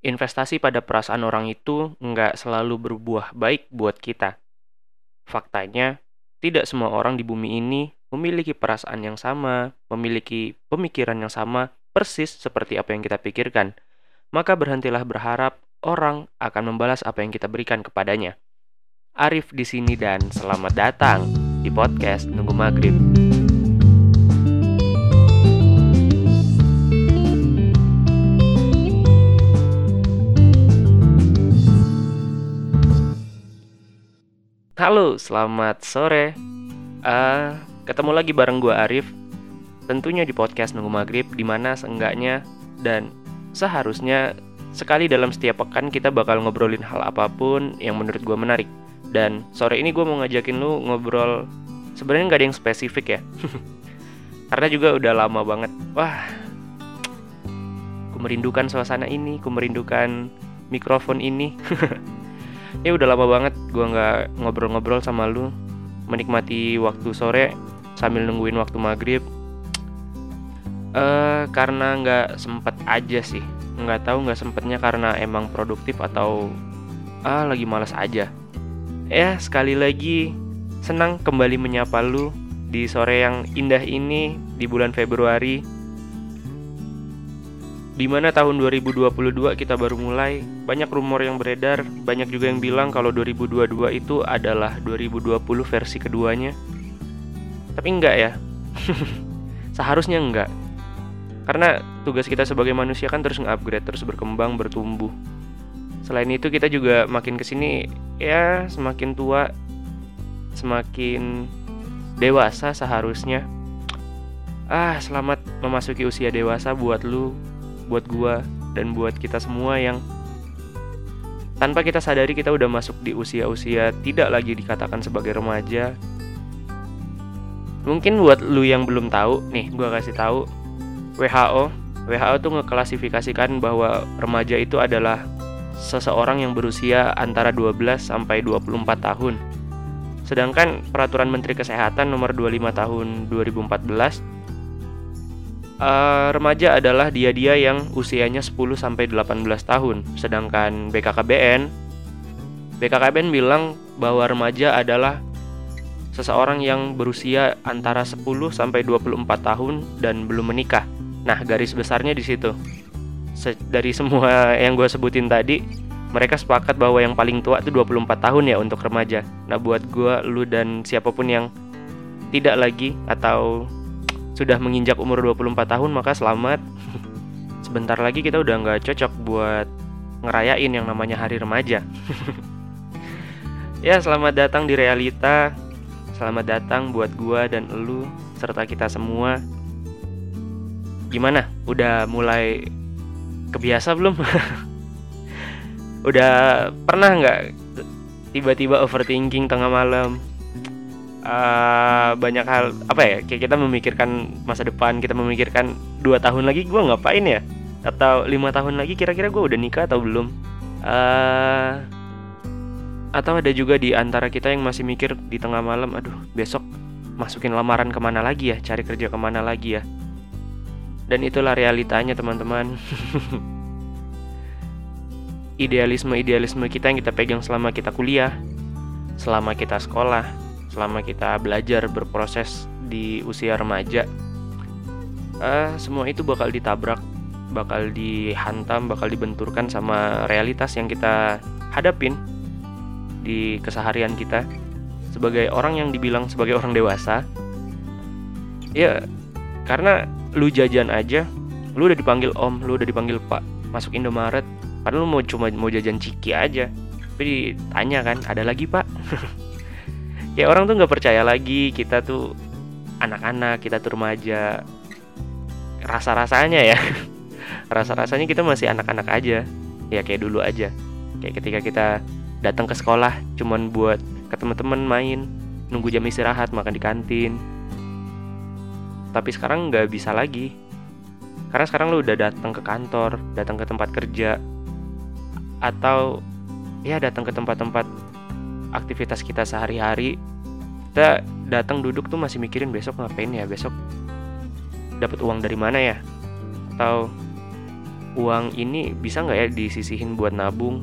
investasi pada perasaan orang itu nggak selalu berbuah baik buat kita. Faktanya, tidak semua orang di bumi ini memiliki perasaan yang sama, memiliki pemikiran yang sama, persis seperti apa yang kita pikirkan. Maka berhentilah berharap orang akan membalas apa yang kita berikan kepadanya. Arif di sini dan selamat datang di podcast Nunggu Maghrib. Halo, selamat sore. Uh, ketemu lagi bareng gue Arif. Tentunya di podcast Nunggu Maghrib, di mana seenggaknya dan seharusnya sekali dalam setiap pekan kita bakal ngobrolin hal apa pun yang menurut gue menarik. Dan sore ini gue mau ngajakin lu ngobrol sebenarnya nggak ada yang spesifik ya. Karena juga udah lama banget. Wah, ku merindukan suasana ini, ku merindukan mikrofon ini. ya udah lama banget gue nggak ngobrol-ngobrol sama lu. Menikmati waktu sore sambil nungguin waktu maghrib. Uh, karena nggak sempet aja sih. Nggak tahu nggak sempetnya karena emang produktif atau ah lagi malas aja. Ya sekali lagi senang kembali menyapa lu di sore yang indah ini di bulan Februari di mana tahun 2022 kita baru mulai, banyak rumor yang beredar, banyak juga yang bilang kalau 2022 itu adalah 2020 versi keduanya. Tapi enggak ya. Seharusnya enggak. Karena tugas kita sebagai manusia kan terus nge-upgrade, terus berkembang, bertumbuh. Selain itu kita juga makin ke sini ya semakin tua, semakin dewasa seharusnya. Ah, selamat memasuki usia dewasa buat lu buat gua dan buat kita semua yang tanpa kita sadari kita udah masuk di usia-usia tidak lagi dikatakan sebagai remaja. Mungkin buat lu yang belum tahu, nih gua kasih tahu WHO. WHO tuh ngeklasifikasikan bahwa remaja itu adalah seseorang yang berusia antara 12 sampai 24 tahun. Sedangkan peraturan Menteri Kesehatan nomor 25 tahun 2014 uh, remaja adalah dia-dia yang usianya 10 sampai 18 tahun. Sedangkan BKKBN BKKBN bilang bahwa remaja adalah seseorang yang berusia antara 10 sampai 24 tahun dan belum menikah. Nah, garis besarnya di situ. Se dari semua yang gue sebutin tadi, mereka sepakat bahwa yang paling tua itu 24 tahun ya untuk remaja. Nah, buat gue, lu dan siapa pun yang tidak lagi atau sudah menginjak umur 24 tahun maka selamat. Sebentar lagi kita udah nggak cocok buat ngerayain yang namanya hari remaja. ya, selamat datang di realita. Selamat datang buat gua dan elu serta kita semua. Gimana? Udah mulai kebiasa belum? udah pernah nggak tiba-tiba overthinking tengah malam uh, banyak hal apa ya kayak kita memikirkan masa depan kita memikirkan dua tahun lagi gue ngapain ya? Atau lima tahun lagi kira-kira gue udah nikah atau belum? Uh, atau ada juga di antara kita yang masih mikir di tengah malam aduh besok masukin lamaran ke mana lagi ya? Cari kerja ke mana lagi ya? Dan itulah realitanya teman-teman. Idealisme-idealisme kita yang kita pegang selama kita kuliah selama kita sekolah selama kita belajar berproses di usia remaja uh, semua itu bakal ditabrak bakal dihantam bakal dibenturkan sama realitas yang kita hadapin di keseharian kita. Sebagai orang yang dibilang sebagai orang dewasa ya karena lu jajan aja lu udah dipanggil om lu udah dipanggil pak masuk Indomaret padahal lu mau cuma mau jajan ciki aja. Tapi ditanya kan ada lagi pak kayak orang tuh nggak percaya lagi kita tuh anak-anak kita tuh remaja. Rasa-rasanya ya. Rasa-rasanya kita masih anak-anak aja. Ya kayak dulu aja. Kayak ketika kita datang ke sekolah cuman buat ke teman-teman main nunggu jam istirahat makan di kantin. Tapi sekarang nggak bisa lagi. Karena sekarang lu udah datang ke kantor datang ke tempat kerja atau ya datang ke tempat-tempat aktivitas kita sehari-hari kita datang duduk tuh masih mikirin besok ngapain ya besok dapat uang dari mana ya? Atau uang ini bisa nggak ya disisihin buat nabung?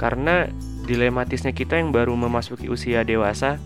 Karena dilematisnya kita yang baru memasuki usia dewasa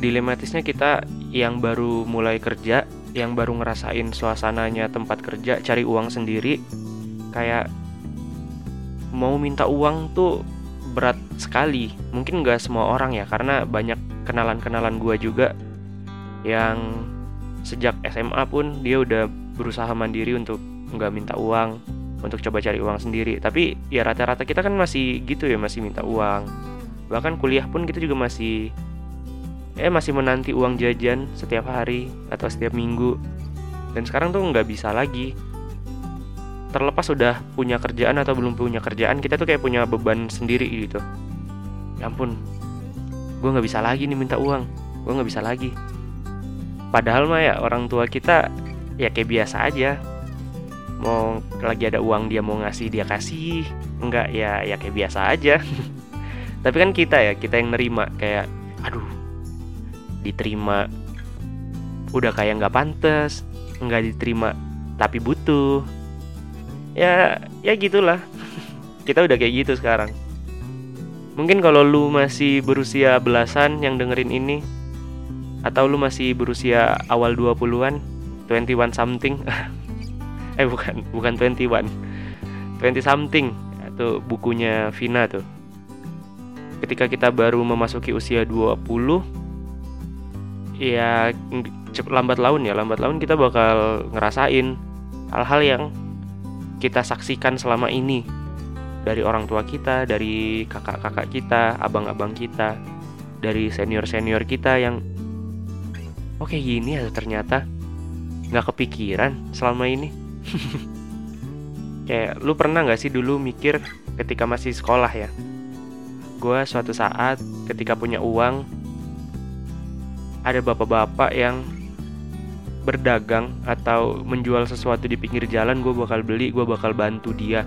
dilematisnya kita yang baru mulai kerja yang baru ngerasain suasananya tempat kerja cari uang sendiri kayak mau minta uang tuh berat sekali. Mungkin nggak semua orang ya karena banyak kenalan-kenalan gua juga yang sejak SMA pun dia udah berusaha mandiri untuk nggak minta uang untuk coba cari uang sendiri. Tapi ya rata-rata kita kan masih gitu ya masih minta uang. Bahkan kuliah pun kita juga masih eh masih menanti uang jajan setiap hari atau setiap minggu. Dan sekarang tuh nggak bisa lagi terlepas sudah punya kerjaan atau belum punya kerjaan kita tuh kayak punya beban sendiri gitu. Ya ampun gue nggak bisa lagi nih minta uang. Gue nggak bisa lagi. Padahal mah ya orang tua kita ya kayak biasa aja. Mau lagi ada uang dia mau ngasih dia kasih. Enggak ya ya kayak biasa aja. Tapi kan kita ya kita yang nerima kayak aduh diterima udah kayak nggak pantas nggak diterima tapi butuh ya ya gitulah. Kita udah kayak gitu sekarang. Mungkin kalau lu masih berusia belasan yang dengerin ini atau lu masih berusia awal 20-an 21 something eh bukan bukan 21 20 something itu bukunya Vina tuh. Ketika kita baru memasuki usia 20 ya lambat laun ya lambat laun kita bakal ngerasain hal-hal yang kita saksikan selama ini dari orang tua kita, dari kakak-kakak kita, abang-abang kita, dari senior-senior kita yang oke oh, gini ya ternyata nggak kepikiran selama ini. Kayak lu pernah nggak sih dulu mikir ketika masih sekolah ya? Gue suatu saat ketika punya uang ada bapak-bapak yang berdagang atau menjual sesuatu di pinggir jalan gue bakal beli gue bakal bantu dia.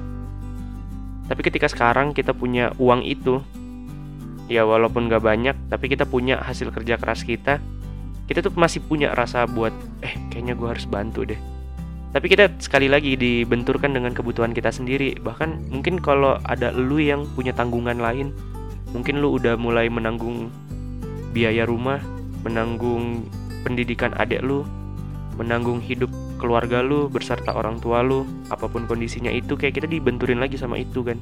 Tapi ketika sekarang kita punya uang itu ya walaupun gak banyak tapi kita punya hasil kerja keras kita kita tuh masih punya rasa buat eh kayaknya gue harus bantu deh. Tapi kita sekali lagi dibenturkan dengan kebutuhan kita sendiri. Bahkan mungkin kalau ada lu yang punya tanggungan lain mungkin lu udah mulai menanggung biaya rumah menanggung pendidikan adik lu menanggung hidup keluarga lu berserta orang tua lu apa pun kondisinya itu kayak kita dibenturin lagi sama itu kan.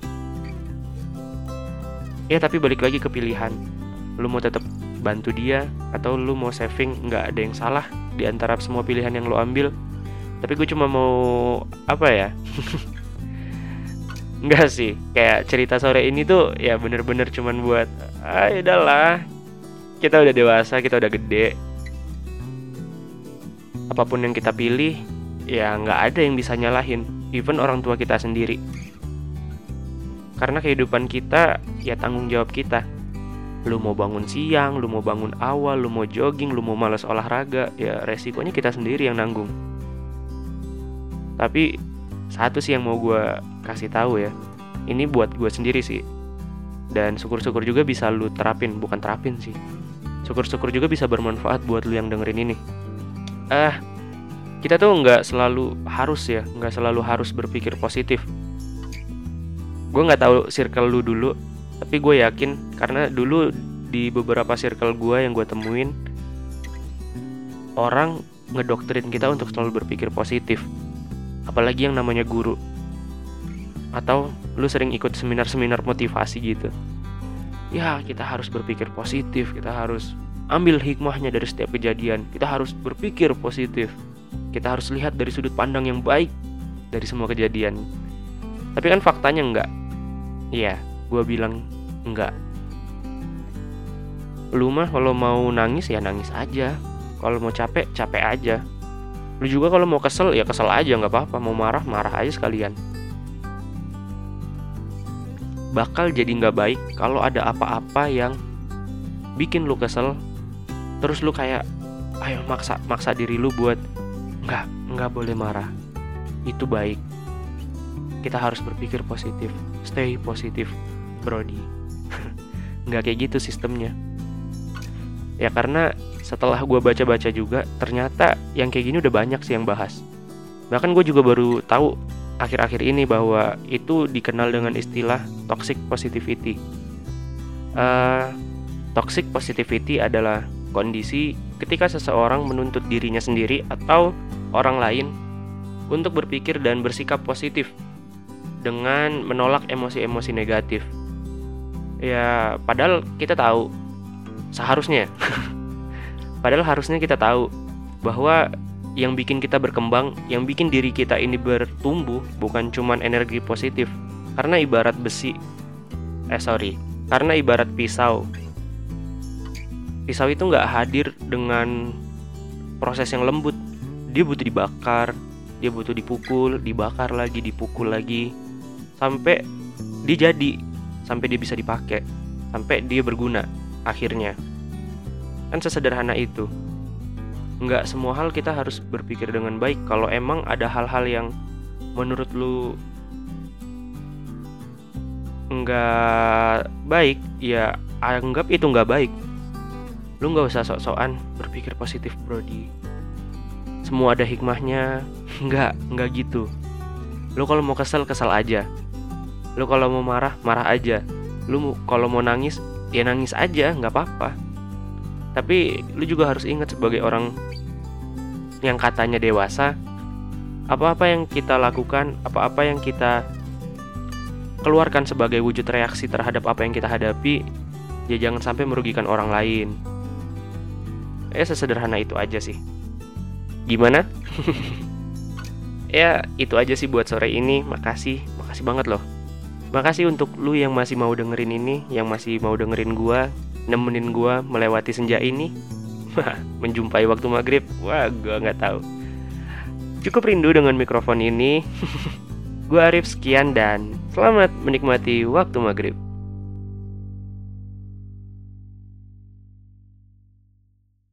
Ya tapi balik lagi ke pilihan. Lu mau tetap bantu dia atau lu mau saving nggak ada yang salah di antara semua pilihan yang lu ambil. Tapi gue cuma mau apa ya? Enggak sih, kayak cerita sore ini tuh ya bener-bener cuman buat ah ya udahlah. Kita udah dewasa, kita udah gede, apa pun yang kita pilih ya nggak ada yang bisa nyalahin even orang tua kita sendiri karena kehidupan kita ya tanggung jawab kita lu mau bangun siang, lu mau bangun awal, lu mau jogging, lu mau malas olahraga, ya resikonya kita sendiri yang nanggung. Tapi satu sih yang mau gue kasih tahu ya, ini buat gue sendiri sih. Dan syukur-syukur juga bisa lu terapin, bukan terapin sih. Syukur-syukur juga bisa bermanfaat buat lu yang dengerin ini ah kita tuh nggak selalu harus ya nggak selalu harus berpikir positif. Gue nggak tahu circle lu dulu tapi gue yakin karena dulu di beberapa circle gue yang gue temuin orang ngedoktrin kita untuk selalu berpikir positif. Apalagi yang namanya guru. Atau lu sering ikut seminar-seminar motivasi gitu. Ya kita harus berpikir positif kita harus ambil hikmahnya dari setiap kejadian. Kita harus berpikir positif. Kita harus lihat dari sudut pandang yang baik dari semua kejadian. Tapi kan faktanya enggak. Iya, gue bilang enggak. Lu mah kalau mau nangis ya nangis aja. Kalau mau capek, capek aja. Lu juga kalau mau kesel ya kesel aja nggak apa-apa. Mau marah, marah aja sekalian. Bakal jadi nggak baik kalau ada apa-apa yang bikin lu kesel terus lu kayak ayo maksa maksa diri lu buat nggak nggak boleh marah. Itu baik. Kita harus berpikir positif. Stay positif brody. Nggak kayak gitu sistemnya. Ya karena setelah gue baca-baca juga ternyata yang kayak gini udah banyak sih yang bahas. Bahkan gue juga baru tahu akhir-akhir ini bahwa itu dikenal dengan istilah toxic positivity. Uh, toxic positivity adalah kondisi ketika seseorang menuntut dirinya sendiri atau orang lain untuk berpikir dan bersikap positif dengan menolak emosi-emosi negatif. Ya, padahal kita tahu seharusnya padahal harusnya kita tahu bahwa yang bikin kita berkembang, yang bikin diri kita ini bertumbuh bukan cuman energi positif. Karena ibarat besi, eh sorry, karena ibarat pisau. Pisau itu nggak hadir dengan proses yang lembut. Dia butuh dibakar, dia butuh dipukul, dibakar lagi, dipukul lagi, sampai dia jadi, sampai dia bisa dipakai, sampai dia berguna akhirnya. Kan sesederhana itu nggak semua hal kita harus berpikir dengan baik kalau emang ada hal-hal yang menurut lu nggak baik ya anggap itu nggak baik lu nggak usah sok-sokan berpikir positif Brody semua ada hikmahnya. Nggak nggak gitu. Lu kalau mau kesel kesel aja. Lu kalau mau marah marah aja. Lu kalau mau nangis ya nangis aja nggak apa-apa. Tapi lu juga harus ingat sebagai orang yang katanya dewasa, apa-apa yang kita lakukan, apa-apa yang kita keluarkan sebagai wujud reaksi terhadap apa yang kita hadapi, ya jangan sampai merugikan orang lain. Ya sesederhana itu aja sih. Gimana? ya itu aja sih buat sore ini. Makasih, makasih banget loh. Makasih untuk lu yang masih mau dengerin ini, yang masih mau dengerin gua nemenin gue melewati senja ini menjumpai waktu maghrib wah gue nggak tahu cukup rindu dengan mikrofon ini gue Arif sekian dan selamat menikmati waktu maghrib